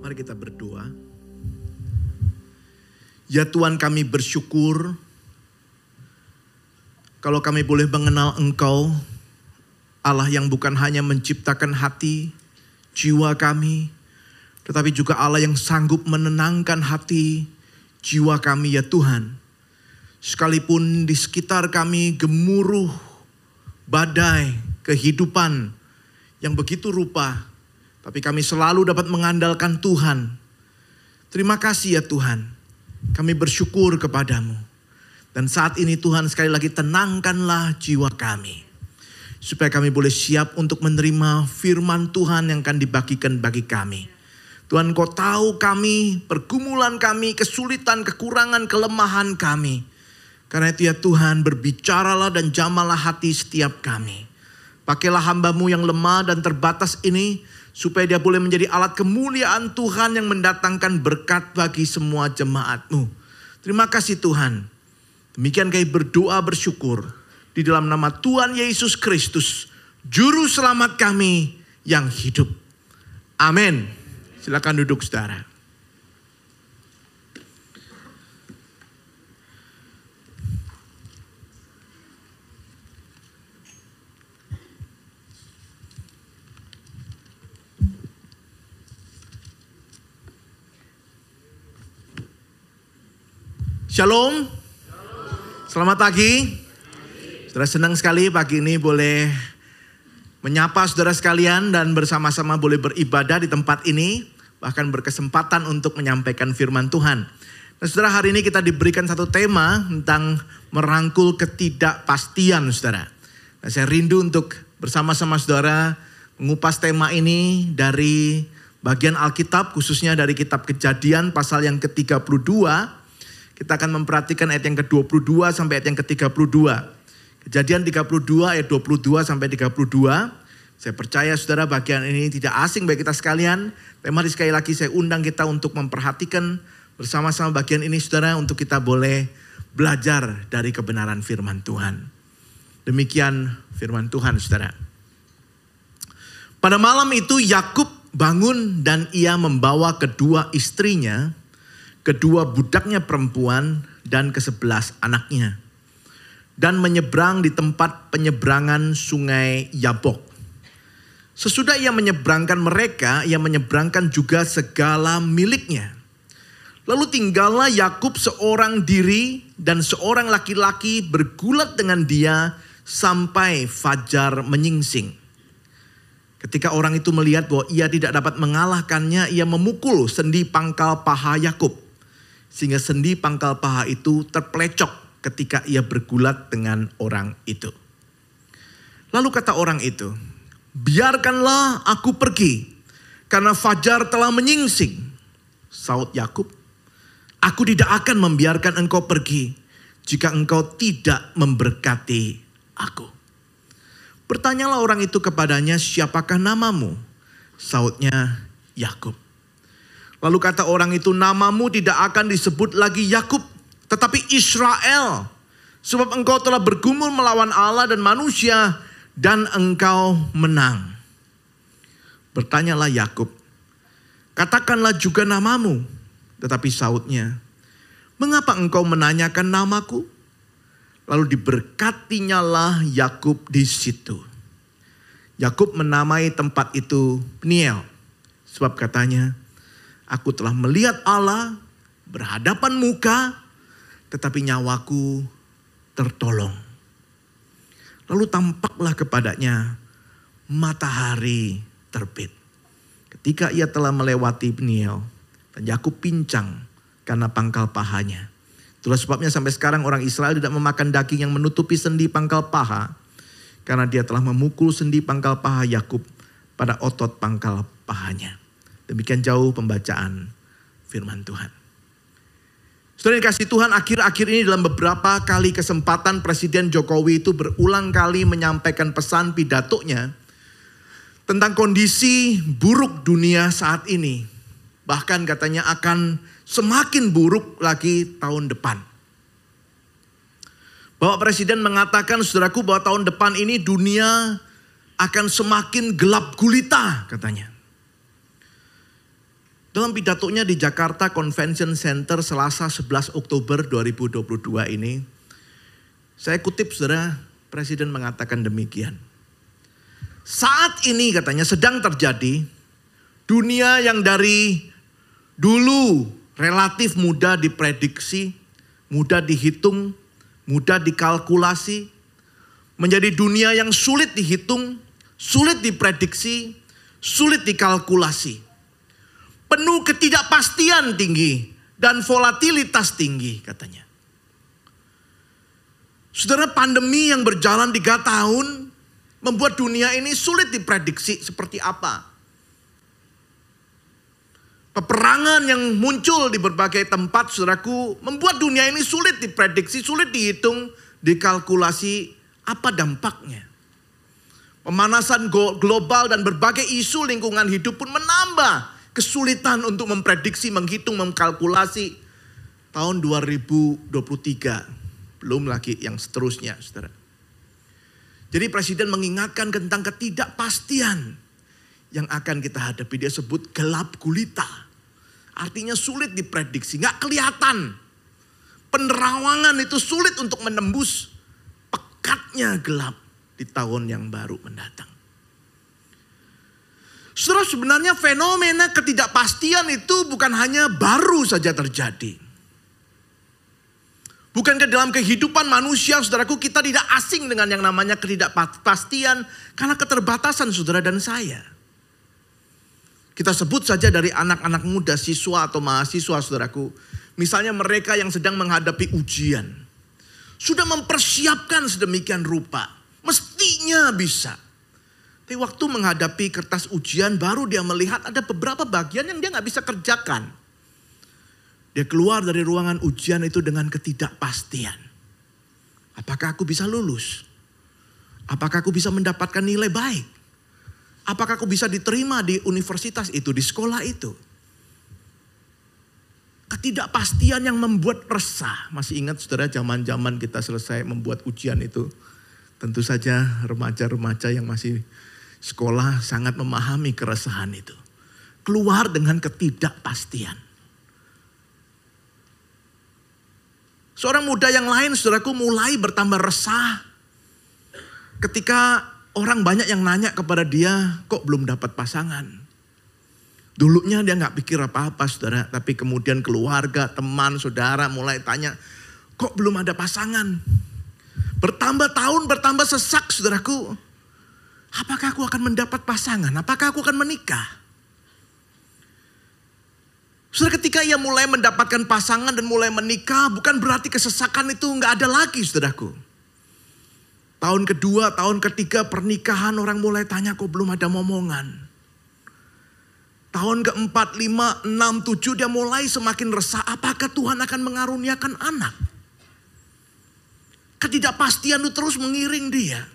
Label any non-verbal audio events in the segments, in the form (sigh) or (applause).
Mari kita berdoa. Ya Tuhan kami bersyukur kalau kami boleh mengenal Engkau, Allah yang bukan hanya menciptakan hati, jiwa kami, tetapi juga Allah yang sanggup menenangkan hati, jiwa kami ya Tuhan. Sekalipun di sekitar kami gemuruh badai kehidupan yang begitu rupa, tapi kami selalu dapat mengandalkan Tuhan. Terima kasih ya Tuhan. Kami bersyukur kepadamu. Dan saat ini Tuhan sekali lagi tenangkanlah jiwa kami. Supaya kami boleh siap untuk menerima firman Tuhan yang akan dibagikan bagi kami. Tuhan kau tahu kami, pergumulan kami, kesulitan, kekurangan, kelemahan kami. Karena itu ya Tuhan berbicaralah dan jamalah hati setiap kami. Pakailah hambamu yang lemah dan terbatas ini supaya dia boleh menjadi alat kemuliaan Tuhan yang mendatangkan berkat bagi semua jemaatmu. Terima kasih Tuhan. Demikian kami berdoa bersyukur di dalam nama Tuhan Yesus Kristus, juru selamat kami yang hidup. Amin. Silakan duduk saudara. Shalom. Selamat pagi. Saudara senang sekali pagi ini boleh menyapa saudara sekalian dan bersama-sama boleh beribadah di tempat ini. Bahkan berkesempatan untuk menyampaikan firman Tuhan. Nah saudara hari ini kita diberikan satu tema tentang merangkul ketidakpastian saudara. Nah, saya rindu untuk bersama-sama saudara mengupas tema ini dari bagian Alkitab khususnya dari kitab kejadian pasal yang ke-32 kita akan memperhatikan ayat yang ke-22 sampai ayat yang ke-32. Kejadian 32 ayat 22 sampai 32. Saya percaya saudara bagian ini tidak asing bagi kita sekalian. Tapi mari sekali lagi saya undang kita untuk memperhatikan bersama-sama bagian ini saudara untuk kita boleh belajar dari kebenaran firman Tuhan. Demikian firman Tuhan saudara. Pada malam itu Yakub bangun dan ia membawa kedua istrinya kedua budaknya perempuan dan kesebelas anaknya. Dan menyeberang di tempat penyeberangan sungai Yabok. Sesudah ia menyeberangkan mereka, ia menyeberangkan juga segala miliknya. Lalu tinggallah Yakub seorang diri dan seorang laki-laki bergulat dengan dia sampai fajar menyingsing. Ketika orang itu melihat bahwa ia tidak dapat mengalahkannya, ia memukul sendi pangkal paha Yakub sehingga sendi pangkal paha itu terpelecok ketika ia bergulat dengan orang itu. Lalu kata orang itu, biarkanlah aku pergi karena fajar telah menyingsing. Saud Yakub, aku tidak akan membiarkan engkau pergi jika engkau tidak memberkati aku. Bertanyalah orang itu kepadanya, siapakah namamu? Saudnya Yakub. Lalu kata orang itu, namamu tidak akan disebut lagi Yakub, tetapi Israel. Sebab engkau telah bergumul melawan Allah dan manusia dan engkau menang. Bertanyalah Yakub, katakanlah juga namamu. Tetapi sautnya, mengapa engkau menanyakan namaku? Lalu diberkatinya lah Yakub di situ. Yakub menamai tempat itu Peniel. Sebab katanya, Aku telah melihat Allah berhadapan muka, tetapi nyawaku tertolong. Lalu tampaklah kepadanya matahari terbit. Ketika ia telah melewati Peniel, dan Yakub pincang karena pangkal pahanya. Itulah sebabnya sampai sekarang orang Israel tidak memakan daging yang menutupi sendi pangkal paha. Karena dia telah memukul sendi pangkal paha Yakub pada otot pangkal pahanya. Demikian jauh pembacaan firman Tuhan. Saudara yang kasih Tuhan, akhir-akhir ini dalam beberapa kali kesempatan Presiden Jokowi itu berulang kali menyampaikan pesan pidatonya tentang kondisi buruk dunia saat ini. Bahkan katanya akan semakin buruk lagi tahun depan. Bapak Presiden mengatakan, saudaraku, bahwa tahun depan ini dunia akan semakin gelap gulita, katanya. Dalam pidatonya di Jakarta Convention Center Selasa 11 Oktober 2022 ini, saya kutip saudara, Presiden mengatakan demikian. Saat ini katanya sedang terjadi dunia yang dari dulu relatif mudah diprediksi, mudah dihitung, mudah dikalkulasi, menjadi dunia yang sulit dihitung, sulit diprediksi, sulit dikalkulasi. Penuh ketidakpastian tinggi dan volatilitas tinggi katanya. Saudara pandemi yang berjalan tiga tahun membuat dunia ini sulit diprediksi seperti apa. Peperangan yang muncul di berbagai tempat, saudaraku, membuat dunia ini sulit diprediksi, sulit dihitung, dikalkulasi apa dampaknya. Pemanasan global dan berbagai isu lingkungan hidup pun menambah kesulitan untuk memprediksi, menghitung, mengkalkulasi tahun 2023. Belum lagi yang seterusnya, saudara. Jadi presiden mengingatkan tentang ketidakpastian yang akan kita hadapi. Dia sebut gelap gulita. Artinya sulit diprediksi, nggak kelihatan. Penerawangan itu sulit untuk menembus pekatnya gelap di tahun yang baru mendatang. Saudara sebenarnya fenomena ketidakpastian itu bukan hanya baru saja terjadi. Bukankah dalam kehidupan manusia saudaraku kita tidak asing dengan yang namanya ketidakpastian karena keterbatasan saudara dan saya. Kita sebut saja dari anak-anak muda, siswa atau mahasiswa saudaraku. Misalnya mereka yang sedang menghadapi ujian. Sudah mempersiapkan sedemikian rupa. Mestinya bisa. Tapi waktu menghadapi kertas ujian baru dia melihat ada beberapa bagian yang dia nggak bisa kerjakan. Dia keluar dari ruangan ujian itu dengan ketidakpastian. Apakah aku bisa lulus? Apakah aku bisa mendapatkan nilai baik? Apakah aku bisa diterima di universitas itu, di sekolah itu? Ketidakpastian yang membuat resah. Masih ingat saudara zaman-zaman kita selesai membuat ujian itu. Tentu saja remaja-remaja yang masih sekolah sangat memahami keresahan itu. Keluar dengan ketidakpastian. Seorang muda yang lain saudaraku mulai bertambah resah ketika orang banyak yang nanya kepada dia, kok belum dapat pasangan? Dulunya dia nggak pikir apa-apa saudara, tapi kemudian keluarga, teman, saudara mulai tanya, kok belum ada pasangan? Bertambah tahun, bertambah sesak saudaraku. Apakah aku akan mendapat pasangan? Apakah aku akan menikah? Saudara ketika ia mulai mendapatkan pasangan dan mulai menikah, bukan berarti kesesakan itu nggak ada lagi saudaraku. Tahun kedua, tahun ketiga pernikahan orang mulai tanya kok belum ada momongan. Tahun keempat, lima, enam, tujuh dia mulai semakin resah. Apakah Tuhan akan mengaruniakan anak? Ketidakpastian itu terus mengiring dia.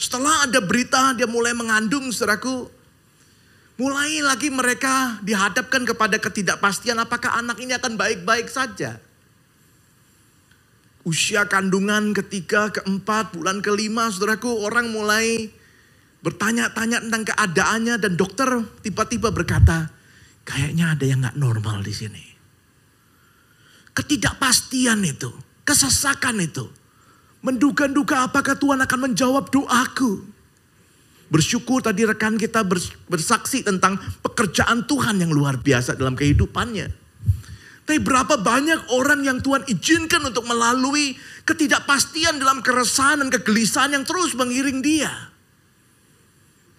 Setelah ada berita dia mulai mengandung saudaraku. Mulai lagi mereka dihadapkan kepada ketidakpastian apakah anak ini akan baik-baik saja. Usia kandungan ketiga, keempat, bulan kelima, saudaraku orang mulai bertanya-tanya tentang keadaannya dan dokter tiba-tiba berkata, kayaknya ada yang gak normal di sini. Ketidakpastian itu, kesesakan itu, menduga-duga apakah Tuhan akan menjawab doaku. Bersyukur tadi rekan kita bersaksi tentang pekerjaan Tuhan yang luar biasa dalam kehidupannya. Tapi berapa banyak orang yang Tuhan izinkan untuk melalui ketidakpastian dalam keresahan dan kegelisahan yang terus mengiring dia.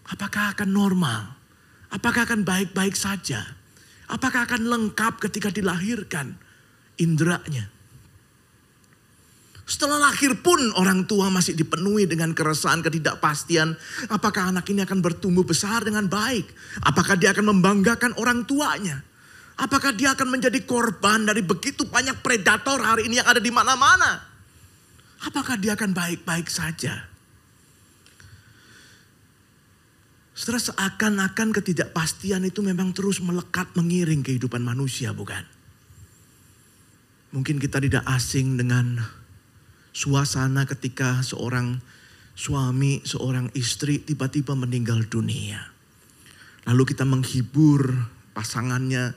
Apakah akan normal? Apakah akan baik-baik saja? Apakah akan lengkap ketika dilahirkan indranya? Setelah lahir pun orang tua masih dipenuhi dengan keresahan ketidakpastian. Apakah anak ini akan bertumbuh besar dengan baik? Apakah dia akan membanggakan orang tuanya? Apakah dia akan menjadi korban dari begitu banyak predator hari ini yang ada di mana-mana? Apakah dia akan baik-baik saja? Setelah seakan-akan ketidakpastian itu memang terus melekat mengiring kehidupan manusia bukan? Mungkin kita tidak asing dengan suasana ketika seorang suami, seorang istri tiba-tiba meninggal dunia. Lalu kita menghibur pasangannya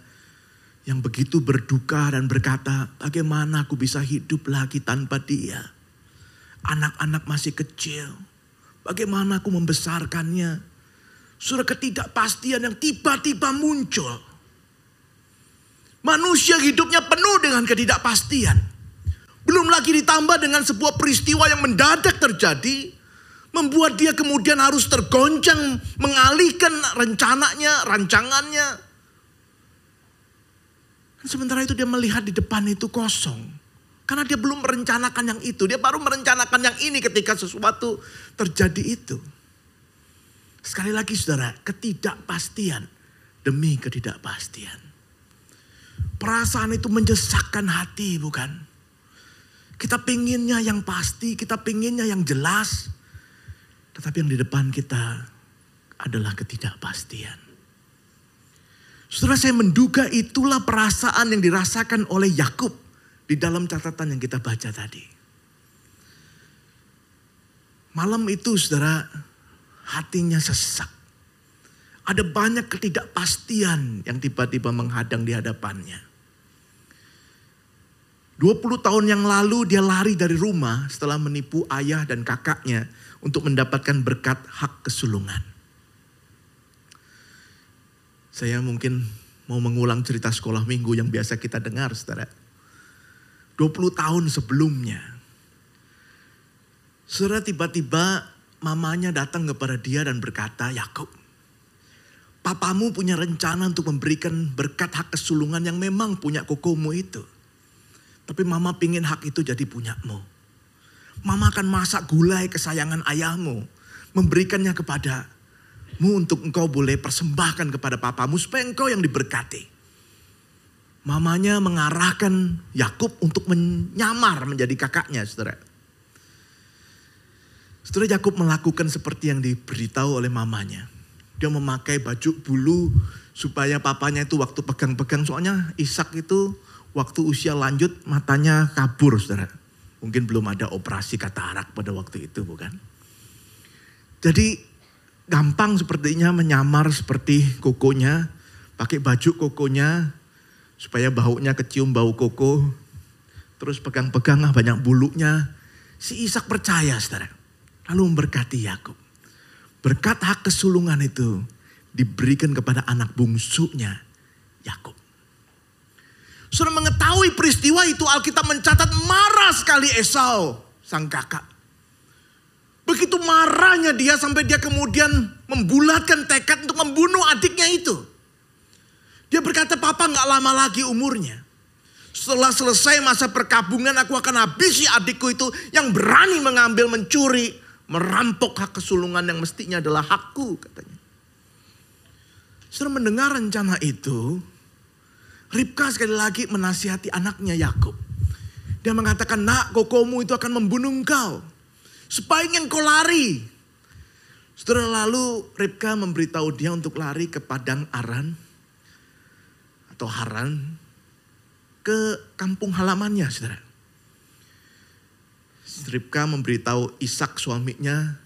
yang begitu berduka dan berkata, bagaimana aku bisa hidup lagi tanpa dia? Anak-anak masih kecil, bagaimana aku membesarkannya? Surah ketidakpastian yang tiba-tiba muncul. Manusia hidupnya penuh dengan ketidakpastian. Belum lagi ditambah dengan sebuah peristiwa yang mendadak terjadi. Membuat dia kemudian harus tergoncang mengalihkan rencananya, rancangannya. Sementara itu dia melihat di depan itu kosong. Karena dia belum merencanakan yang itu. Dia baru merencanakan yang ini ketika sesuatu terjadi itu. Sekali lagi saudara, ketidakpastian demi ketidakpastian. Perasaan itu menjesakkan hati bukan? Kita pinginnya yang pasti, kita pinginnya yang jelas. Tetapi yang di depan kita adalah ketidakpastian. Saudara saya menduga itulah perasaan yang dirasakan oleh Yakub di dalam catatan yang kita baca tadi. Malam itu saudara hatinya sesak. Ada banyak ketidakpastian yang tiba-tiba menghadang di hadapannya. 20 tahun yang lalu dia lari dari rumah setelah menipu ayah dan kakaknya untuk mendapatkan berkat hak kesulungan. Saya mungkin mau mengulang cerita sekolah minggu yang biasa kita dengar, saudara. 20 tahun sebelumnya, saudara tiba-tiba mamanya datang kepada dia dan berkata, Yakub, papamu punya rencana untuk memberikan berkat hak kesulungan yang memang punya kokomu itu. Tapi mama pingin hak itu jadi punyamu. Mama akan masak gulai kesayangan ayahmu. Memberikannya kepadamu untuk engkau boleh persembahkan kepada papamu supaya engkau yang diberkati. Mamanya mengarahkan Yakub untuk menyamar menjadi kakaknya, saudara. Saudara Yakub melakukan seperti yang diberitahu oleh mamanya. Dia memakai baju bulu supaya papanya itu waktu pegang-pegang. Soalnya Ishak itu waktu usia lanjut matanya kabur, saudara. Mungkin belum ada operasi katarak pada waktu itu bukan. Jadi gampang sepertinya menyamar seperti kokonya. Pakai baju kokonya supaya baunya kecium bau koko. Terus pegang-pegang banyak bulunya. Si Ishak percaya saudara. Lalu memberkati Yakub. Berkat hak kesulungan itu diberikan kepada anak bungsunya Yakub. Sudah mengetahui peristiwa itu Alkitab mencatat marah sekali Esau, sang kakak. Begitu marahnya dia sampai dia kemudian membulatkan tekad untuk membunuh adiknya itu. Dia berkata, papa gak lama lagi umurnya. Setelah selesai masa perkabungan aku akan habisi adikku itu yang berani mengambil, mencuri, merampok hak kesulungan yang mestinya adalah hakku katanya. Setelah mendengar rencana itu, Ribka sekali lagi menasihati anaknya Yakub. Dia mengatakan, nak kokomu itu akan membunuh engkau. Sebaiknya engkau lari. Setelah lalu Ribka memberitahu dia untuk lari ke Padang Aran. Atau Haran. Ke kampung halamannya saudara. Ribka memberitahu Ishak suaminya.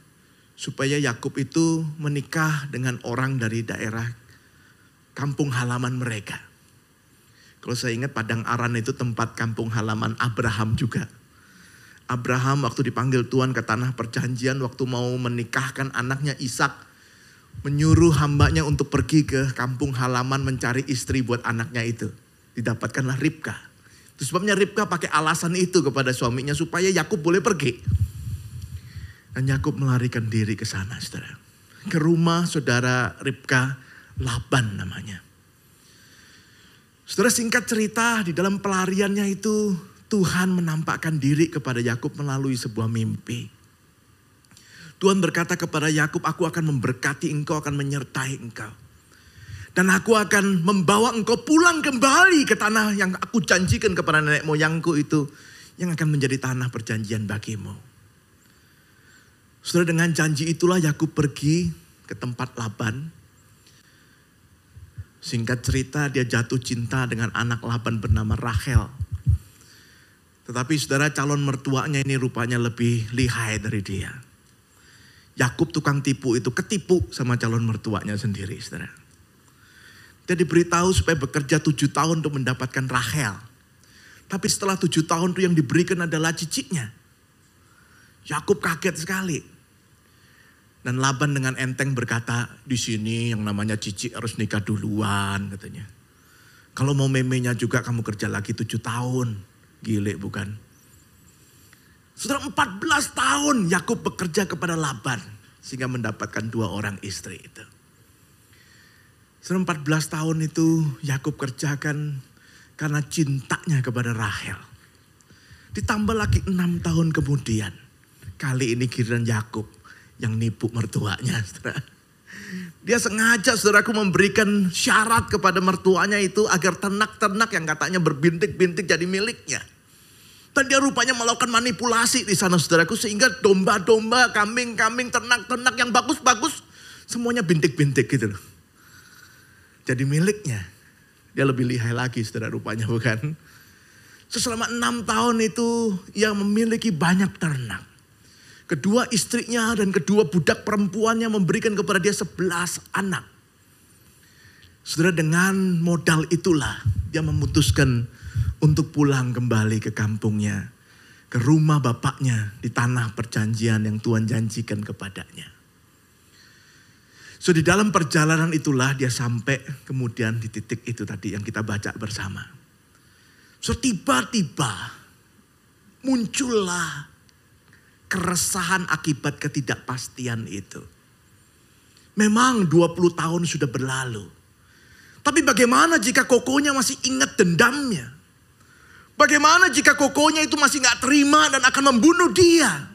Supaya Yakub itu menikah dengan orang dari daerah kampung halaman mereka. Kalau saya ingat Padang Aran itu tempat kampung halaman Abraham juga. Abraham waktu dipanggil Tuhan ke tanah perjanjian waktu mau menikahkan anaknya Ishak menyuruh hambanya untuk pergi ke kampung halaman mencari istri buat anaknya itu. Didapatkanlah Ribka. Itu sebabnya Ribka pakai alasan itu kepada suaminya supaya Yakub boleh pergi. Dan Yakub melarikan diri ke sana, saudara. Ke rumah saudara Ribka, Laban namanya. Saudara singkat cerita di dalam pelariannya itu Tuhan menampakkan diri kepada Yakub melalui sebuah mimpi. Tuhan berkata kepada Yakub, "Aku akan memberkati engkau, akan menyertai engkau. Dan aku akan membawa engkau pulang kembali ke tanah yang aku janjikan kepada nenek moyangku itu yang akan menjadi tanah perjanjian bagimu." Saudara dengan janji itulah Yakub pergi ke tempat Laban Singkat cerita dia jatuh cinta dengan anak Laban bernama Rachel. Tetapi saudara calon mertuanya ini rupanya lebih lihai dari dia. Yakub tukang tipu itu ketipu sama calon mertuanya sendiri saudara. Dia diberitahu supaya bekerja tujuh tahun untuk mendapatkan Rahel. Tapi setelah tujuh tahun itu yang diberikan adalah ciciknya. Yakub kaget sekali. Dan Laban dengan enteng berkata, di sini yang namanya cicik harus nikah duluan katanya. Kalau mau memenya juga kamu kerja lagi tujuh tahun. Gile bukan? Sudah 14 tahun Yakub bekerja kepada Laban. Sehingga mendapatkan dua orang istri itu. Selama 14 tahun itu Yakub kerjakan karena cintanya kepada Rahel. Ditambah lagi enam tahun kemudian. Kali ini giliran Yakub yang nipu mertuanya. (laughs) Saudara. Dia sengaja saudaraku memberikan syarat kepada mertuanya itu agar ternak-ternak yang katanya berbintik-bintik jadi miliknya. Dan dia rupanya melakukan manipulasi di sana saudaraku sehingga domba-domba, kambing-kambing, ternak-ternak yang bagus-bagus semuanya bintik-bintik gitu loh jadi miliknya. Dia lebih lihai lagi saudara rupanya bukan. Selama enam tahun itu ia memiliki banyak ternak. Kedua istrinya dan kedua budak perempuannya memberikan kepada dia sebelas anak. Saudara dengan modal itulah dia memutuskan untuk pulang kembali ke kampungnya. Ke rumah bapaknya di tanah perjanjian yang Tuhan janjikan kepadanya. So di dalam perjalanan itulah dia sampai kemudian di titik itu tadi yang kita baca bersama. So tiba-tiba muncullah keresahan akibat ketidakpastian itu. Memang 20 tahun sudah berlalu. Tapi bagaimana jika kokonya masih ingat dendamnya? Bagaimana jika kokonya itu masih gak terima dan akan membunuh dia?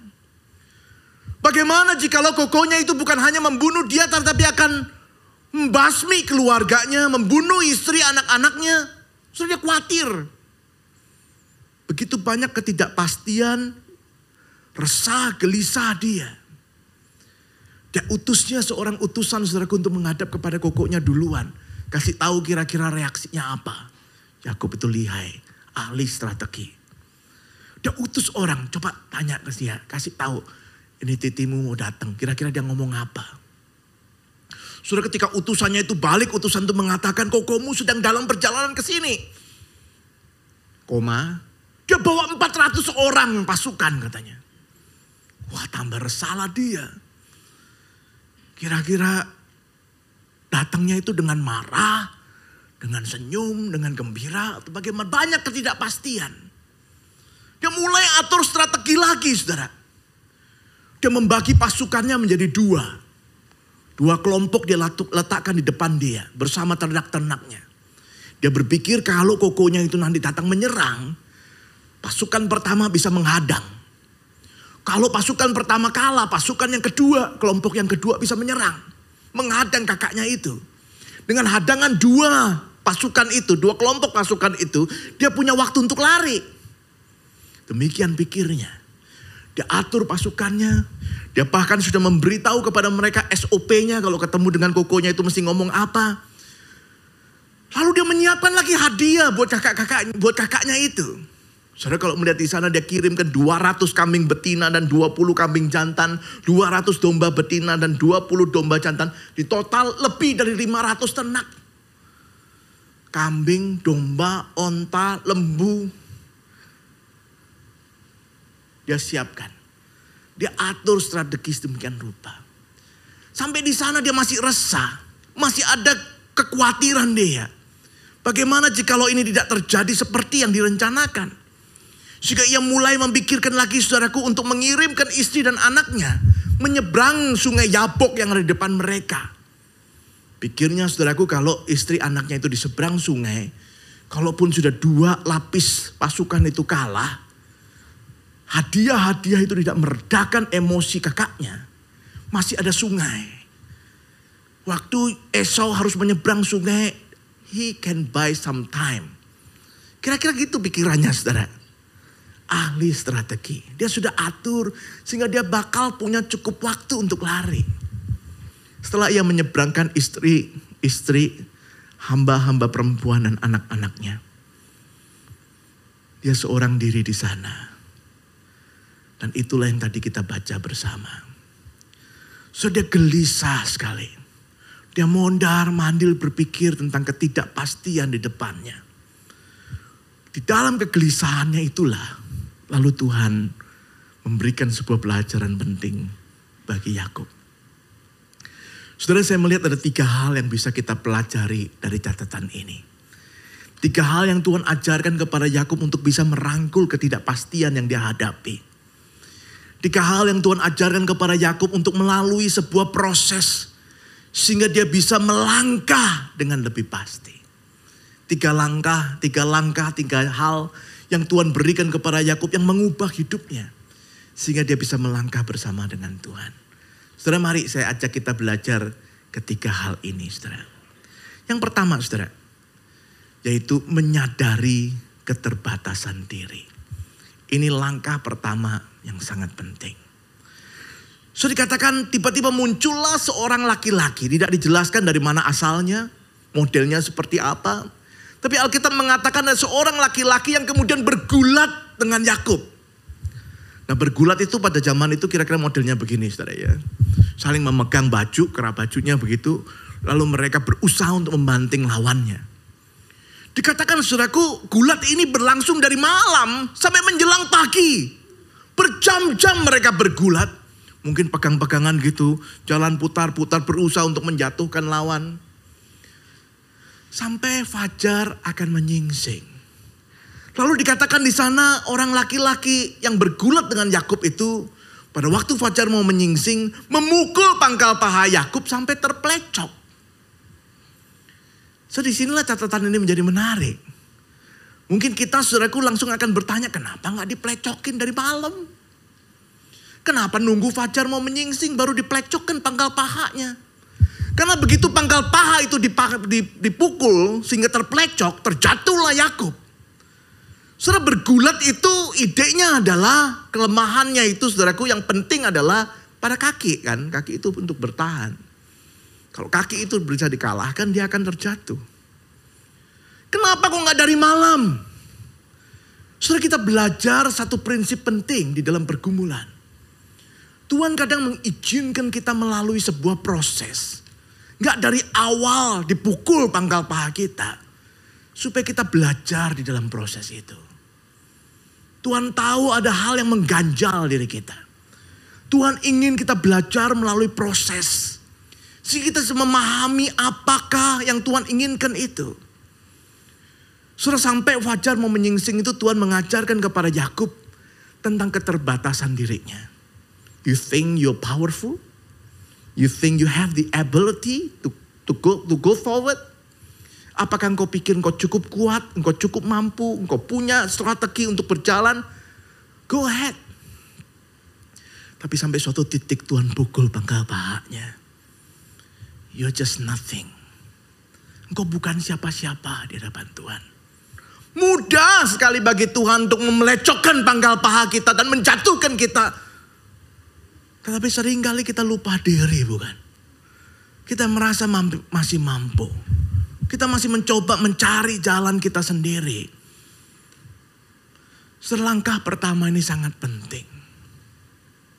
Bagaimana jika lo kokonya itu bukan hanya membunuh dia tetapi akan membasmi keluarganya, membunuh istri anak-anaknya. Dia khawatir. Begitu banyak ketidakpastian, resah, gelisah dia. Dia utusnya seorang utusan saudaraku untuk menghadap kepada kokonya duluan. Kasih tahu kira-kira reaksinya apa. Yakub itu lihai, ahli strategi. Dia utus orang, coba tanya ke dia, kasih tahu ini titimu mau datang, kira-kira dia ngomong apa? Sudah ketika utusannya itu balik, utusan itu mengatakan, kokomu sedang dalam perjalanan ke sini. Koma, dia bawa 400 orang pasukan katanya. Wah tambah resalah dia. Kira-kira datangnya itu dengan marah, dengan senyum, dengan gembira, atau bagaimana banyak ketidakpastian. Dia mulai atur strategi lagi saudara. Dia membagi pasukannya menjadi dua. Dua kelompok dia letakkan di depan dia bersama ternak-ternaknya. Dia berpikir kalau kokonya itu nanti datang menyerang, pasukan pertama bisa menghadang. Kalau pasukan pertama kalah, pasukan yang kedua, kelompok yang kedua bisa menyerang. Menghadang kakaknya itu. Dengan hadangan dua pasukan itu, dua kelompok pasukan itu, dia punya waktu untuk lari. Demikian pikirnya. Dia atur pasukannya. Dia bahkan sudah memberitahu kepada mereka SOP-nya kalau ketemu dengan kokonya itu mesti ngomong apa. Lalu dia menyiapkan lagi hadiah buat kakak-kakak buat kakaknya itu. Saudara kalau melihat di sana dia kirimkan 200 kambing betina dan 20 kambing jantan, 200 domba betina dan 20 domba jantan. Di total lebih dari 500 ternak. Kambing, domba, onta, lembu, dia siapkan. Dia atur strategis demikian rupa. Sampai di sana dia masih resah. Masih ada kekhawatiran dia. Bagaimana jikalau ini tidak terjadi seperti yang direncanakan. Sehingga ia mulai memikirkan lagi saudaraku untuk mengirimkan istri dan anaknya. Menyeberang sungai Yabok yang ada di depan mereka. Pikirnya saudaraku kalau istri anaknya itu di seberang sungai. Kalaupun sudah dua lapis pasukan itu kalah hadiah-hadiah itu tidak meredakan emosi kakaknya, masih ada sungai. Waktu Esau harus menyeberang sungai, he can buy some time. Kira-kira gitu pikirannya saudara. Ahli strategi. Dia sudah atur sehingga dia bakal punya cukup waktu untuk lari. Setelah ia menyeberangkan istri-istri, hamba-hamba perempuan dan anak-anaknya. Dia seorang diri di sana dan itulah yang tadi kita baca bersama. Sudah gelisah sekali. Dia mondar mandil berpikir tentang ketidakpastian di depannya. Di dalam kegelisahannya itulah lalu Tuhan memberikan sebuah pelajaran penting bagi Yakub. Saudara saya melihat ada tiga hal yang bisa kita pelajari dari catatan ini. Tiga hal yang Tuhan ajarkan kepada Yakub untuk bisa merangkul ketidakpastian yang dia hadapi. Tiga hal yang Tuhan ajarkan kepada Yakub untuk melalui sebuah proses sehingga dia bisa melangkah dengan lebih pasti. Tiga langkah, tiga langkah, tiga hal yang Tuhan berikan kepada Yakub yang mengubah hidupnya sehingga dia bisa melangkah bersama dengan Tuhan. Saudara mari saya ajak kita belajar ketiga hal ini saudara. Yang pertama saudara, yaitu menyadari keterbatasan diri. Ini langkah pertama yang sangat penting. So dikatakan tiba-tiba muncullah seorang laki-laki. Tidak dijelaskan dari mana asalnya, modelnya seperti apa. Tapi Alkitab mengatakan ada seorang laki-laki yang kemudian bergulat dengan Yakub. Nah bergulat itu pada zaman itu kira-kira modelnya begini saudara ya. Saling memegang baju, kerah bajunya begitu. Lalu mereka berusaha untuk membanting lawannya. Dikatakan saudaraku gulat ini berlangsung dari malam sampai menjelang pagi. Berjam-jam mereka bergulat. Mungkin pegang-pegangan gitu. Jalan putar-putar berusaha untuk menjatuhkan lawan. Sampai fajar akan menyingsing. Lalu dikatakan di sana orang laki-laki yang bergulat dengan Yakub itu pada waktu fajar mau menyingsing memukul pangkal paha Yakub sampai terplecok. So di sinilah catatan ini menjadi menarik. Mungkin kita saudaraku langsung akan bertanya kenapa nggak diplecokin dari malam? Kenapa nunggu fajar mau menyingsing baru diplecokkan pangkal pahanya? Karena begitu pangkal paha itu dipukul sehingga terplecok, terjatuhlah Yakub. Saudara bergulat itu idenya adalah kelemahannya itu saudaraku yang penting adalah pada kaki kan. Kaki itu untuk bertahan. Kalau kaki itu bisa dikalahkan dia akan terjatuh. Kenapa kok nggak dari malam? Saudara kita belajar satu prinsip penting di dalam pergumulan. Tuhan kadang mengizinkan kita melalui sebuah proses. Nggak dari awal dipukul pangkal paha kita. Supaya kita belajar di dalam proses itu. Tuhan tahu ada hal yang mengganjal diri kita. Tuhan ingin kita belajar melalui proses. Sehingga kita memahami apakah yang Tuhan inginkan itu. Sudah sampai fajar mau menyingsing itu Tuhan mengajarkan kepada Yakub tentang keterbatasan dirinya. You think you're powerful? You think you have the ability to to go to go forward? Apakah engkau pikir engkau cukup kuat, engkau cukup mampu, engkau punya strategi untuk berjalan? Go ahead. Tapi sampai suatu titik Tuhan pukul pangkal pahanya. You're just nothing. Engkau bukan siapa-siapa di hadapan Tuhan. Mudah sekali bagi Tuhan untuk memelecokkan pangkal paha kita dan menjatuhkan kita. Tetapi sering kali kita lupa diri bukan? Kita merasa mampu, masih mampu. Kita masih mencoba mencari jalan kita sendiri. Selangkah pertama ini sangat penting.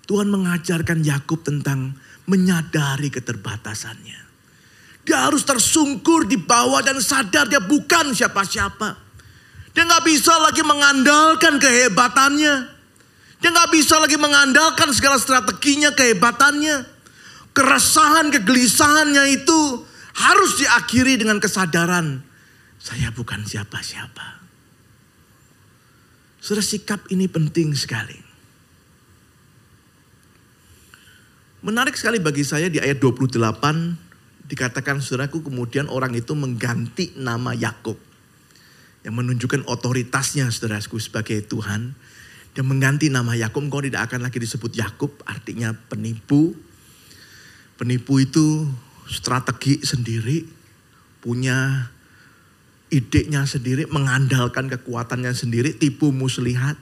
Tuhan mengajarkan Yakub tentang menyadari keterbatasannya. Dia harus tersungkur di bawah dan sadar dia bukan siapa-siapa. Dia nggak bisa lagi mengandalkan kehebatannya. Dia nggak bisa lagi mengandalkan segala strateginya, kehebatannya. Keresahan, kegelisahannya itu harus diakhiri dengan kesadaran. Saya bukan siapa-siapa. Sudah sikap ini penting sekali. Menarik sekali bagi saya di ayat 28 dikatakan saudaraku kemudian orang itu mengganti nama Yakub yang menunjukkan otoritasnya saudaraku sebagai Tuhan. Dia mengganti nama Yakub, kau tidak akan lagi disebut Yakub, artinya penipu. Penipu itu strategi sendiri, punya idenya sendiri, mengandalkan kekuatannya sendiri, tipu muslihat.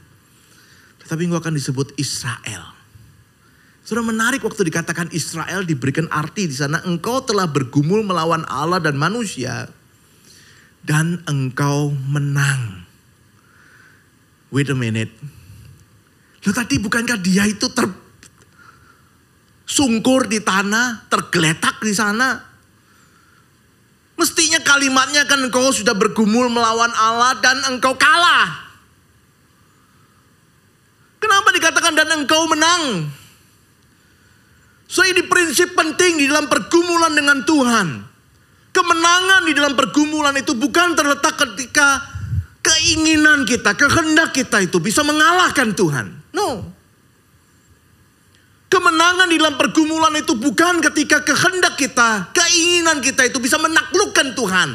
Tetapi engkau akan disebut Israel. Sudah menarik waktu dikatakan Israel diberikan arti di sana engkau telah bergumul melawan Allah dan manusia dan engkau menang. Wait a minute. Loh tadi bukankah dia itu tersungkur di tanah, tergeletak di sana? kalimatnya kan engkau sudah bergumul melawan Allah dan engkau kalah. Kenapa dikatakan dan engkau menang? So ini prinsip penting di dalam pergumulan dengan Tuhan. Kemenangan di dalam pergumulan itu bukan terletak ketika keinginan kita, kehendak kita itu bisa mengalahkan Tuhan. No. Kemenangan di dalam pergumulan itu bukan ketika kehendak kita, keinginan kita itu bisa menaklukkan Tuhan.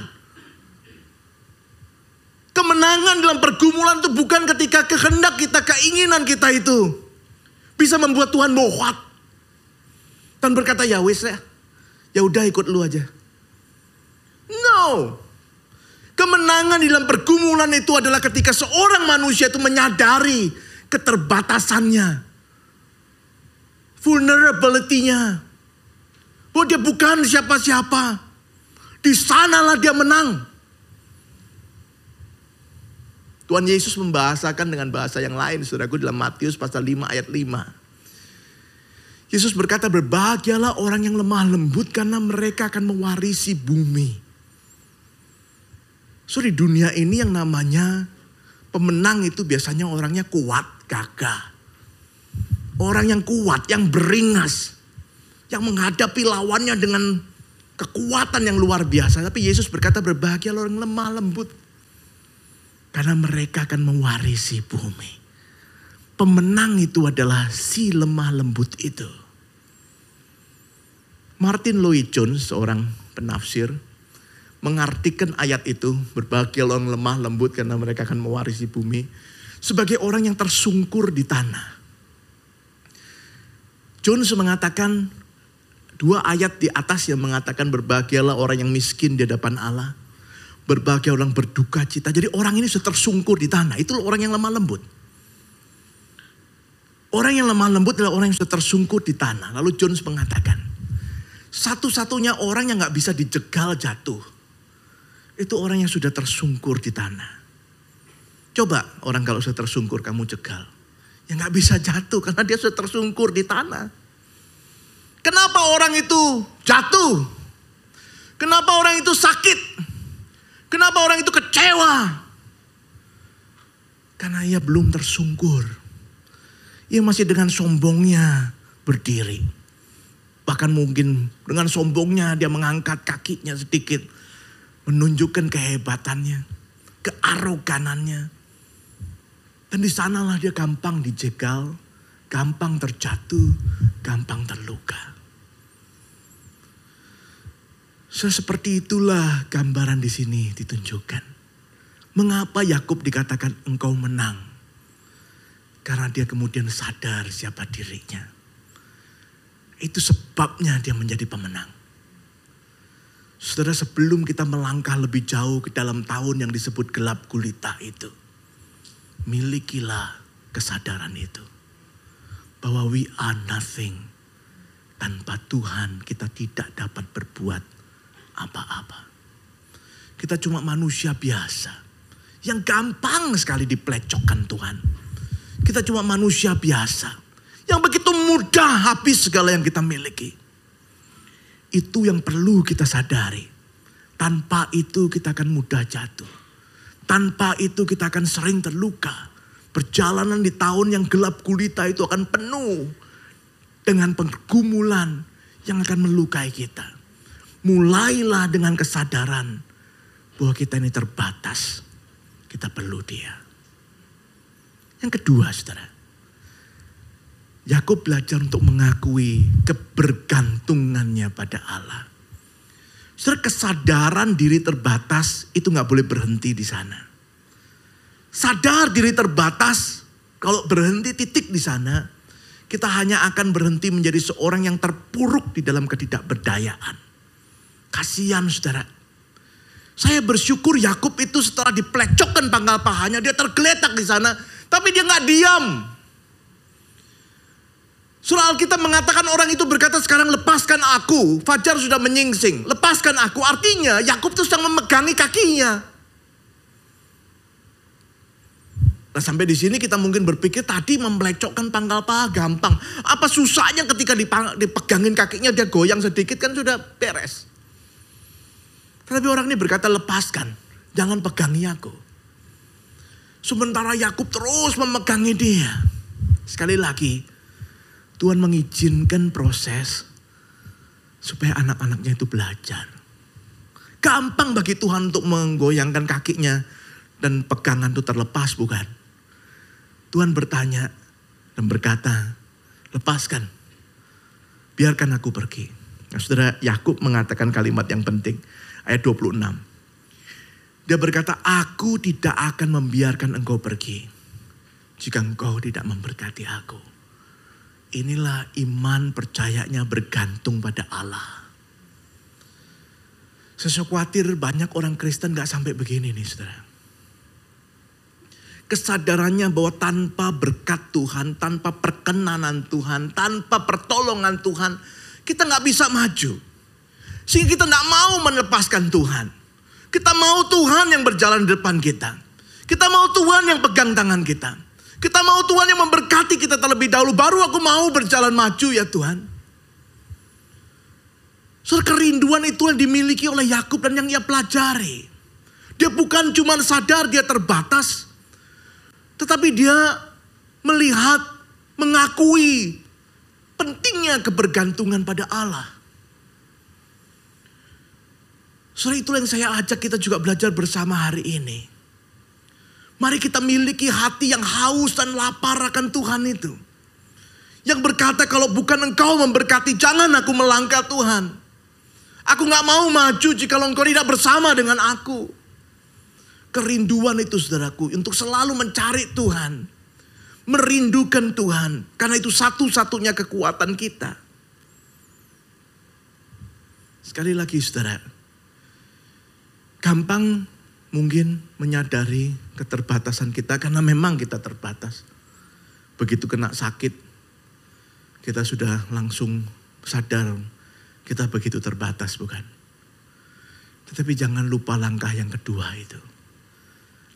Kemenangan dalam pergumulan itu bukan ketika kehendak kita, keinginan kita itu bisa membuat Tuhan bohot dan berkata ya wis ya, ya udah ikut lu aja. No. Kemenangan dalam pergumulan itu adalah ketika seorang manusia itu menyadari keterbatasannya vulnerability-nya. Bahwa dia bukan siapa-siapa. Di sanalah dia menang. Tuhan Yesus membahasakan dengan bahasa yang lain, saudaraku dalam Matius pasal 5 ayat 5. Yesus berkata, berbahagialah orang yang lemah lembut karena mereka akan mewarisi bumi. So di dunia ini yang namanya pemenang itu biasanya orangnya kuat, gagah. Orang yang kuat, yang beringas. Yang menghadapi lawannya dengan kekuatan yang luar biasa. Tapi Yesus berkata berbahagia orang lemah lembut. Karena mereka akan mewarisi bumi. Pemenang itu adalah si lemah lembut itu. Martin Lloyd Jones, seorang penafsir, mengartikan ayat itu, berbahagia orang lemah lembut karena mereka akan mewarisi bumi, sebagai orang yang tersungkur di tanah. Jones mengatakan dua ayat di atas yang mengatakan berbahagialah orang yang miskin di hadapan Allah. Berbahagia orang berduka cita. Jadi orang ini sudah tersungkur di tanah. Itu orang yang lemah lembut. Orang yang lemah lembut adalah orang yang sudah tersungkur di tanah. Lalu Jones mengatakan, satu-satunya orang yang gak bisa dijegal jatuh. Itu orang yang sudah tersungkur di tanah. Coba orang kalau sudah tersungkur kamu jegal. Ya nggak bisa jatuh karena dia sudah tersungkur di tanah. Kenapa orang itu jatuh? Kenapa orang itu sakit? Kenapa orang itu kecewa? Karena ia belum tersungkur. Ia masih dengan sombongnya berdiri. Bahkan mungkin dengan sombongnya dia mengangkat kakinya sedikit. Menunjukkan kehebatannya, kearoganannya. Dan di sanalah dia gampang dijegal, gampang terjatuh, gampang terluka. So, seperti itulah gambaran di sini ditunjukkan. Mengapa Yakub dikatakan engkau menang? Karena dia kemudian sadar siapa dirinya. Itu sebabnya dia menjadi pemenang. Saudara sebelum kita melangkah lebih jauh ke dalam tahun yang disebut gelap gulita itu milikilah kesadaran itu. Bahwa we are nothing. Tanpa Tuhan kita tidak dapat berbuat apa-apa. Kita cuma manusia biasa. Yang gampang sekali diplecokkan Tuhan. Kita cuma manusia biasa. Yang begitu mudah habis segala yang kita miliki. Itu yang perlu kita sadari. Tanpa itu kita akan mudah jatuh. Tanpa itu kita akan sering terluka. Perjalanan di tahun yang gelap gulita itu akan penuh dengan pergumulan yang akan melukai kita. Mulailah dengan kesadaran bahwa kita ini terbatas. Kita perlu dia. Yang kedua saudara. Yakub belajar untuk mengakui kebergantungannya pada Allah. Saudara kesadaran diri terbatas itu nggak boleh berhenti di sana. Sadar diri terbatas, kalau berhenti titik di sana, kita hanya akan berhenti menjadi seorang yang terpuruk di dalam ketidakberdayaan. Kasihan saudara. Saya bersyukur Yakub itu setelah diplecokkan pangkal pahanya, dia tergeletak di sana, tapi dia nggak diam. Surah Alkitab mengatakan orang itu berkata sekarang lepaskan aku. Fajar sudah menyingsing. Lepaskan aku. Artinya Yakub itu sedang memegangi kakinya. Nah sampai di sini kita mungkin berpikir tadi memelecokkan pangkal paha gampang. Apa susahnya ketika dipegangin kakinya dia goyang sedikit kan sudah beres. Tetapi orang ini berkata lepaskan, jangan pegangi aku. Sementara Yakub terus memegangi dia. Sekali lagi, Tuhan mengizinkan proses supaya anak-anaknya itu belajar. Gampang bagi Tuhan untuk menggoyangkan kakinya dan pegangan itu terlepas bukan? Tuhan bertanya dan berkata, lepaskan. Biarkan aku pergi. Nah, saudara Yakub mengatakan kalimat yang penting. Ayat 26. Dia berkata, aku tidak akan membiarkan engkau pergi. Jika engkau tidak memberkati aku. Inilah iman percayanya bergantung pada Allah. Saya khawatir banyak orang Kristen gak sampai begini nih saudara. Kesadarannya bahwa tanpa berkat Tuhan, tanpa perkenanan Tuhan, tanpa pertolongan Tuhan, kita gak bisa maju. Sehingga kita gak mau melepaskan Tuhan. Kita mau Tuhan yang berjalan di depan kita. Kita mau Tuhan yang pegang tangan kita. Kita mau Tuhan yang memberkati kita terlebih dahulu. Baru aku mau berjalan maju ya Tuhan. Soal kerinduan itu yang dimiliki oleh Yakub dan yang ia pelajari. Dia bukan cuma sadar dia terbatas. Tetapi dia melihat, mengakui pentingnya kebergantungan pada Allah. Soal itu yang saya ajak kita juga belajar bersama hari ini. Mari kita miliki hati yang haus dan lapar akan Tuhan itu. Yang berkata kalau bukan engkau memberkati jangan aku melangkah Tuhan. Aku gak mau maju jika engkau tidak bersama dengan aku. Kerinduan itu saudaraku untuk selalu mencari Tuhan. Merindukan Tuhan. Karena itu satu-satunya kekuatan kita. Sekali lagi saudara gampang mungkin menyadari keterbatasan kita karena memang kita terbatas. Begitu kena sakit, kita sudah langsung sadar kita begitu terbatas bukan? Tetapi jangan lupa langkah yang kedua itu.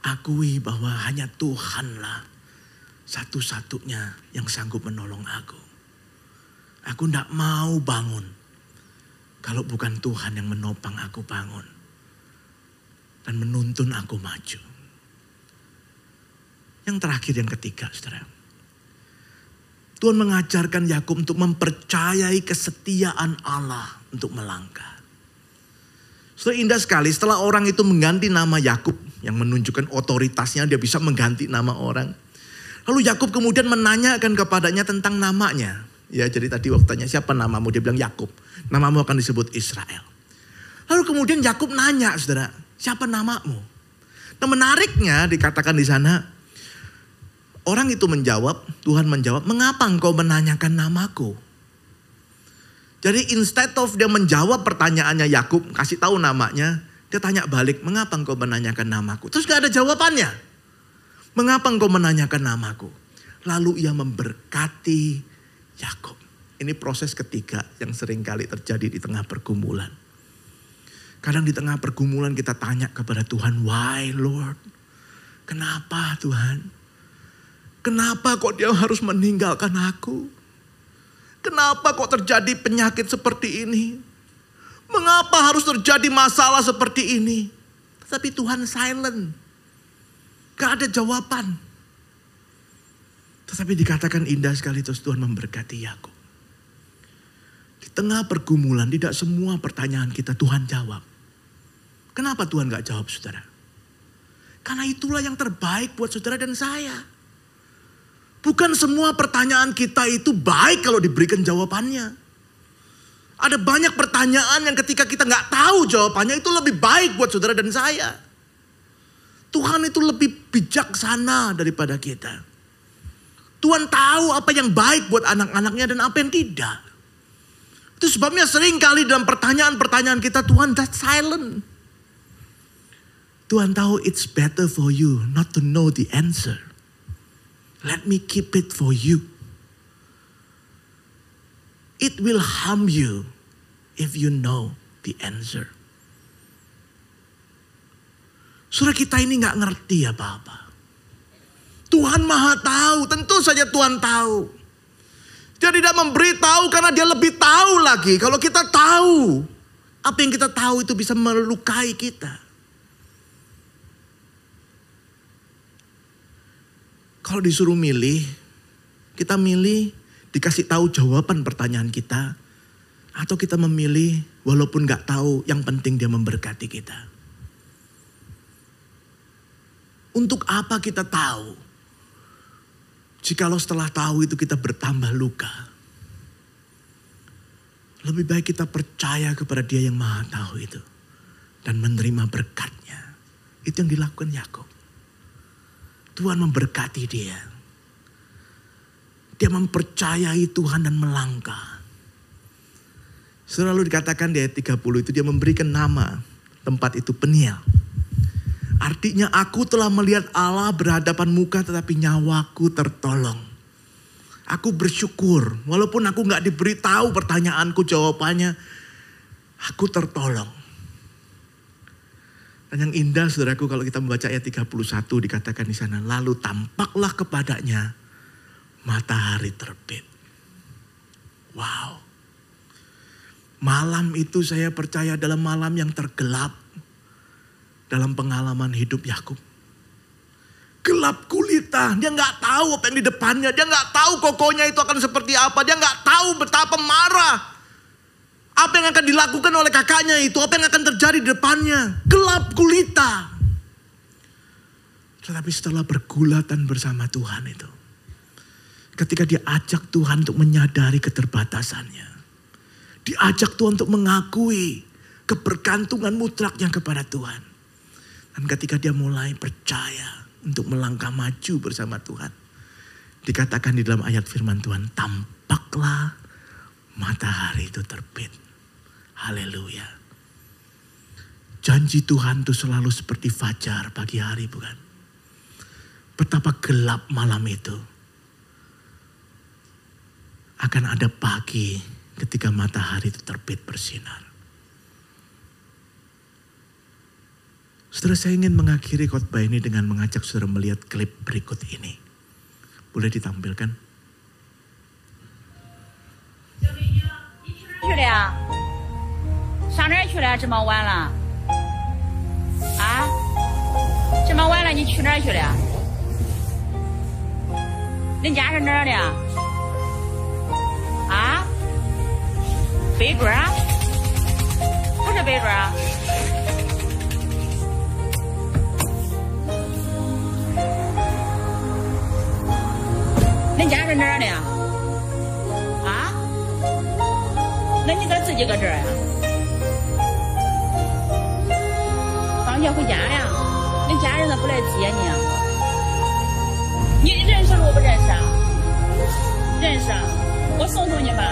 Akui bahwa hanya Tuhanlah satu-satunya yang sanggup menolong aku. Aku tidak mau bangun kalau bukan Tuhan yang menopang aku bangun dan menuntun aku maju. Yang terakhir yang ketiga, saudara. Tuhan mengajarkan Yakub untuk mempercayai kesetiaan Allah untuk melangkah. Sudah indah sekali setelah orang itu mengganti nama Yakub yang menunjukkan otoritasnya dia bisa mengganti nama orang. Lalu Yakub kemudian menanyakan kepadanya tentang namanya. Ya jadi tadi waktu tanya siapa namamu dia bilang Yakub. Namamu akan disebut Israel. Lalu kemudian Yakub nanya saudara, Siapa namamu? Nah menariknya dikatakan di sana, orang itu menjawab, Tuhan menjawab, mengapa engkau menanyakan namaku? Jadi instead of dia menjawab pertanyaannya Yakub, kasih tahu namanya, dia tanya balik, mengapa engkau menanyakan namaku? Terus gak ada jawabannya. Mengapa engkau menanyakan namaku? Lalu ia memberkati Yakub. Ini proses ketiga yang sering kali terjadi di tengah pergumulan. Kadang di tengah pergumulan kita tanya kepada Tuhan, why Lord? Kenapa Tuhan? Kenapa kok dia harus meninggalkan aku? Kenapa kok terjadi penyakit seperti ini? Mengapa harus terjadi masalah seperti ini? Tapi Tuhan silent. Gak ada jawaban. Tetapi dikatakan indah sekali terus Tuhan memberkati Yakub. Di tengah pergumulan tidak semua pertanyaan kita Tuhan jawab. Kenapa Tuhan gak jawab saudara? Karena itulah yang terbaik buat saudara dan saya. Bukan semua pertanyaan kita itu baik kalau diberikan jawabannya. Ada banyak pertanyaan yang ketika kita nggak tahu jawabannya itu lebih baik buat saudara dan saya. Tuhan itu lebih bijaksana daripada kita. Tuhan tahu apa yang baik buat anak-anaknya dan apa yang tidak. Itu sebabnya sering kali dalam pertanyaan-pertanyaan kita Tuhan that silent. Tuhan tahu it's better for you not to know the answer. Let me keep it for you. It will harm you if you know the answer. Surah kita ini nggak ngerti apa-apa. Tuhan maha tahu, tentu saja Tuhan tahu. Dia tidak memberitahu karena dia lebih tahu lagi. Kalau kita tahu, Apa yang kita tahu itu bisa melukai kita. Kalau disuruh milih, kita milih dikasih tahu jawaban pertanyaan kita. Atau kita memilih walaupun gak tahu yang penting dia memberkati kita. Untuk apa kita tahu? Jikalau setelah tahu itu kita bertambah luka. Lebih baik kita percaya kepada dia yang maha tahu itu. Dan menerima berkatnya. Itu yang dilakukan Yakub. Tuhan memberkati dia. Dia mempercayai Tuhan dan melangkah. Selalu dikatakan di ayat 30 itu dia memberikan nama tempat itu Peniel. Artinya aku telah melihat Allah berhadapan muka tetapi nyawaku tertolong. Aku bersyukur walaupun aku nggak diberitahu pertanyaanku jawabannya. Aku tertolong. Dan yang indah saudaraku kalau kita membaca ayat 31 dikatakan di sana. Lalu tampaklah kepadanya matahari terbit. Wow. Malam itu saya percaya dalam malam yang tergelap dalam pengalaman hidup Yakub. Gelap kulita, dia nggak tahu apa yang di depannya, dia nggak tahu kokonya itu akan seperti apa, dia nggak tahu betapa marah. Apa yang akan dilakukan oleh kakaknya itu, apa yang akan terjadi di depannya. Gelap kulita. Tetapi setelah bergulatan bersama Tuhan itu. Ketika dia ajak Tuhan untuk menyadari keterbatasannya. Diajak Tuhan untuk mengakui kebergantungan mutlaknya kepada Tuhan. Dan ketika dia mulai percaya untuk melangkah maju bersama Tuhan. Dikatakan di dalam ayat firman Tuhan, tampaklah matahari itu terbit. Haleluya. Janji Tuhan itu selalu seperti fajar pagi hari bukan? Betapa gelap malam itu. Akan ada pagi ketika matahari itu terbit bersinar. Setelah saya ingin mengakhiri khotbah ini dengan mengajak saudara melihat klip berikut ini. Boleh ditampilkan? 上哪儿去了？这么晚了？啊？这么晚了，你去哪儿去了？恁家是哪儿的？啊？北庄？不是北庄。恁家是哪儿的？啊？那你咋自己搁这儿呀？要回家了，恁家人咋不来接你？你认识路不认识啊？认识啊，我送送你吧。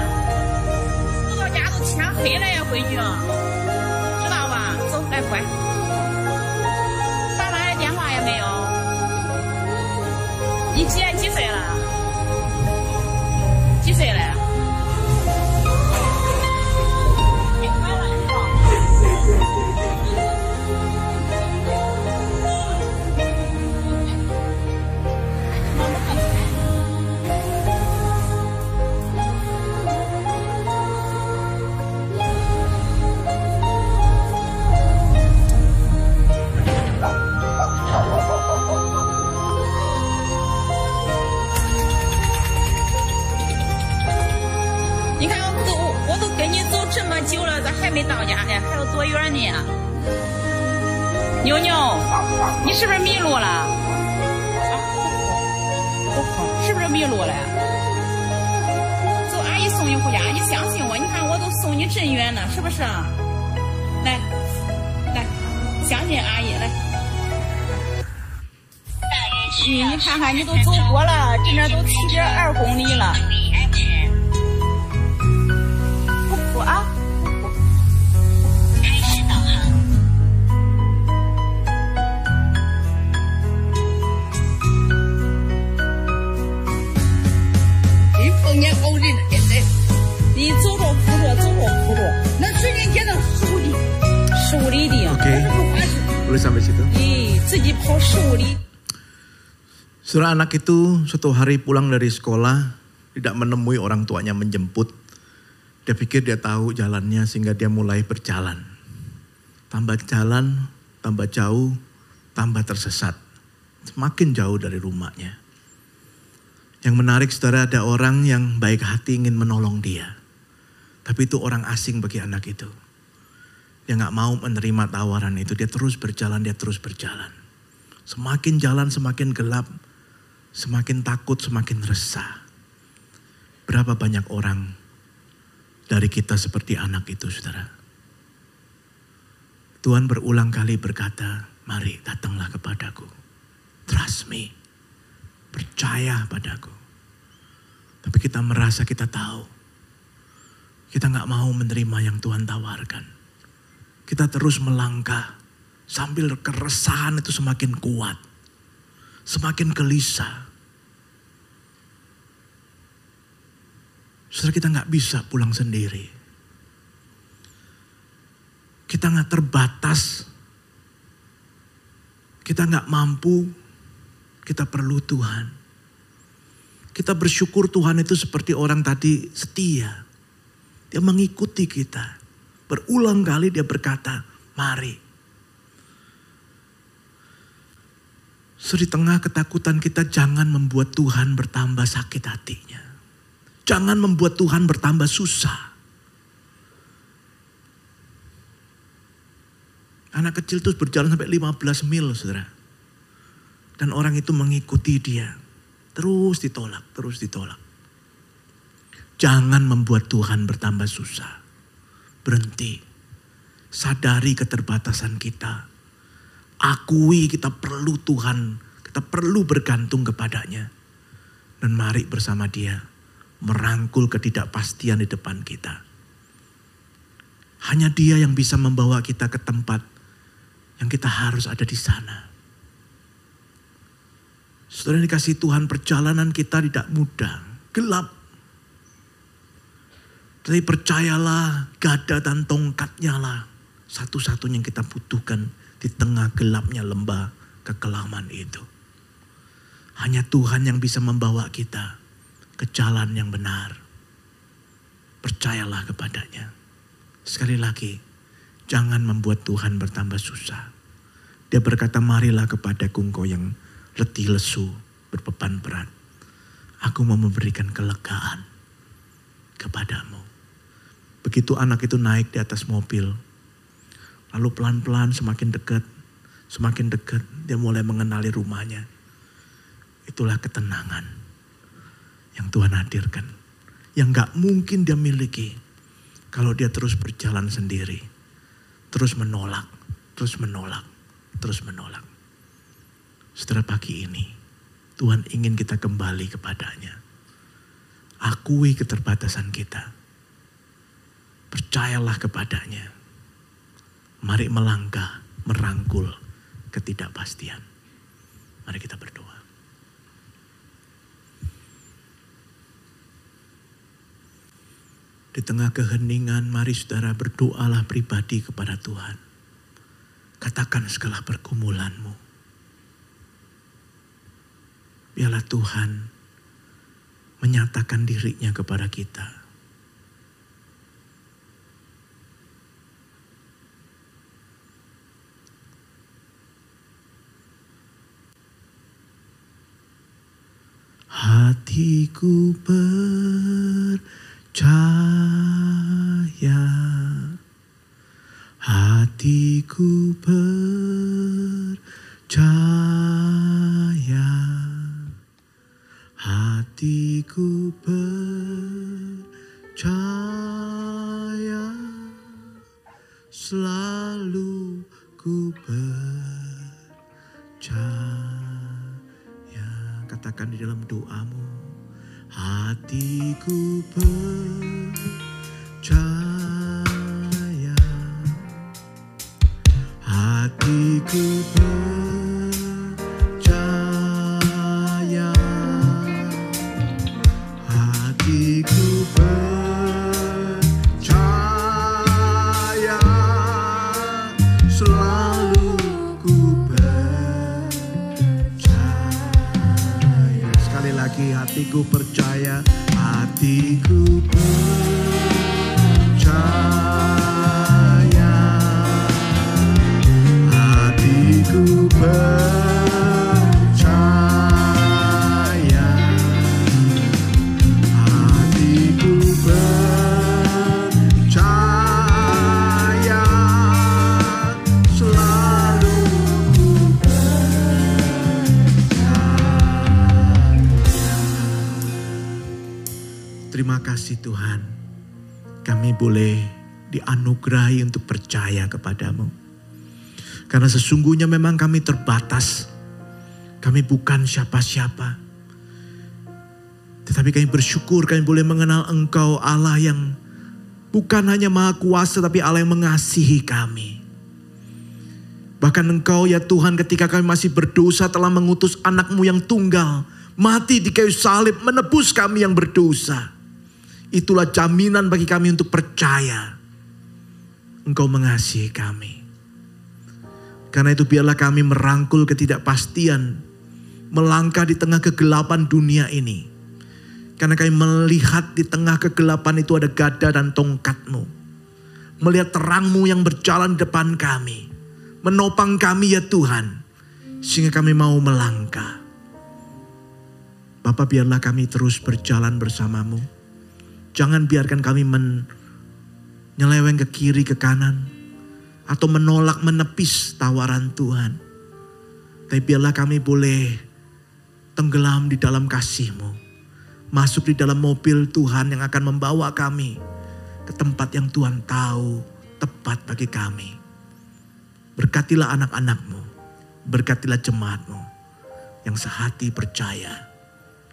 到家都天黑了呀，闺女，知道吧？走，来快。爸妈的电话也没有。你几几岁还没到家呢？还有多远呢？妞妞，你是不是迷路了？啊，是不是迷路了？走，阿姨送你回家，你相信我，你看我都送你真远呢，是不是？来，来，相信阿姨来。你你看看，你都走过了，这边都七点二公里了。Surah anak itu suatu hari pulang dari sekolah, tidak menemui orang tuanya menjemput. Dia pikir dia tahu jalannya sehingga dia mulai berjalan. Tambah jalan, tambah jauh, tambah tersesat. Semakin jauh dari rumahnya. Yang menarik saudara ada orang yang baik hati ingin menolong dia. Tapi itu orang asing bagi anak itu. Dia gak mau menerima tawaran itu. Dia terus berjalan, dia terus berjalan. Semakin jalan semakin gelap. Semakin takut, semakin resah. Berapa banyak orang dari kita seperti anak itu saudara. Tuhan berulang kali berkata, mari datanglah kepadaku. Trust me. Percaya padaku. Tapi kita merasa kita tahu. Kita nggak mau menerima yang Tuhan tawarkan. Kita terus melangkah sambil keresahan itu semakin kuat. Semakin gelisah. Saudara kita nggak bisa pulang sendiri. Kita nggak terbatas. Kita nggak mampu. Kita perlu Tuhan. Kita bersyukur Tuhan itu seperti orang tadi setia. Dia mengikuti kita. Berulang kali dia berkata, mari. So, di tengah ketakutan kita jangan membuat Tuhan bertambah sakit hatinya. Jangan membuat Tuhan bertambah susah. Anak kecil itu berjalan sampai 15 mil, saudara. Dan orang itu mengikuti dia. Terus ditolak, terus ditolak. Jangan membuat Tuhan bertambah susah. Berhenti. Sadari keterbatasan kita. Akui kita perlu Tuhan. Kita perlu bergantung kepadanya. Dan mari bersama dia merangkul ketidakpastian di depan kita. Hanya dia yang bisa membawa kita ke tempat yang kita harus ada di sana. Saudara dikasih Tuhan perjalanan kita tidak mudah, gelap. Tapi percayalah gada dan tongkatnya lah satu-satunya yang kita butuhkan di tengah gelapnya lembah kekelaman itu. Hanya Tuhan yang bisa membawa kita ke jalan yang benar. Percayalah kepadanya. Sekali lagi, jangan membuat Tuhan bertambah susah. Dia berkata, marilah kepada engkau yang letih lesu, berbeban berat. Aku mau memberikan kelegaan kepadamu. Begitu anak itu naik di atas mobil, lalu pelan-pelan semakin dekat, semakin dekat, dia mulai mengenali rumahnya. Itulah ketenangan yang Tuhan hadirkan. Yang gak mungkin dia miliki kalau dia terus berjalan sendiri. Terus menolak, terus menolak, terus menolak. Setelah pagi ini, Tuhan ingin kita kembali kepadanya. Akui keterbatasan kita. Percayalah kepadanya. Mari melangkah, merangkul ketidakpastian. Mari kita berdoa. Di tengah keheningan, mari saudara berdoalah pribadi kepada Tuhan. Katakan segala pergumulanmu. Biarlah Tuhan menyatakan dirinya kepada kita. Hatiku percaya, hatiku percaya, hatiku percaya, selalu ku percaya. Katakan di dalam doamu, hatiku percaya, hatiku percaya, hatiku percaya, hatiku percaya. hatiku percaya kasih Tuhan. Kami boleh dianugerahi untuk percaya kepadamu. Karena sesungguhnya memang kami terbatas. Kami bukan siapa-siapa. Tetapi kami bersyukur kami boleh mengenal Engkau Allah yang bukan hanya maha kuasa tapi Allah yang mengasihi kami. Bahkan Engkau ya Tuhan ketika kami masih berdosa telah mengutus anakmu yang tunggal. Mati di kayu salib menebus kami yang berdosa. Itulah jaminan bagi kami untuk percaya. Engkau mengasihi kami. Karena itu biarlah kami merangkul ketidakpastian. Melangkah di tengah kegelapan dunia ini. Karena kami melihat di tengah kegelapan itu ada gada dan tongkatmu. Melihat terangmu yang berjalan di depan kami. Menopang kami ya Tuhan. Sehingga kami mau melangkah. Bapak biarlah kami terus berjalan bersamamu. Jangan biarkan kami menyeleweng ke kiri ke kanan. Atau menolak menepis tawaran Tuhan. Tapi biarlah kami boleh tenggelam di dalam kasih-Mu. Masuk di dalam mobil Tuhan yang akan membawa kami ke tempat yang Tuhan tahu tepat bagi kami. Berkatilah anak-anakmu, berkatilah jemaatmu yang sehati percaya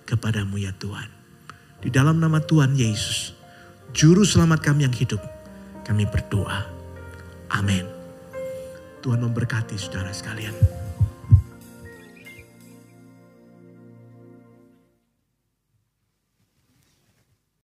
kepadamu ya Tuhan. Di dalam nama Tuhan Yesus, Juru Selamat kami yang hidup, kami berdoa. Amin. Tuhan memberkati saudara sekalian.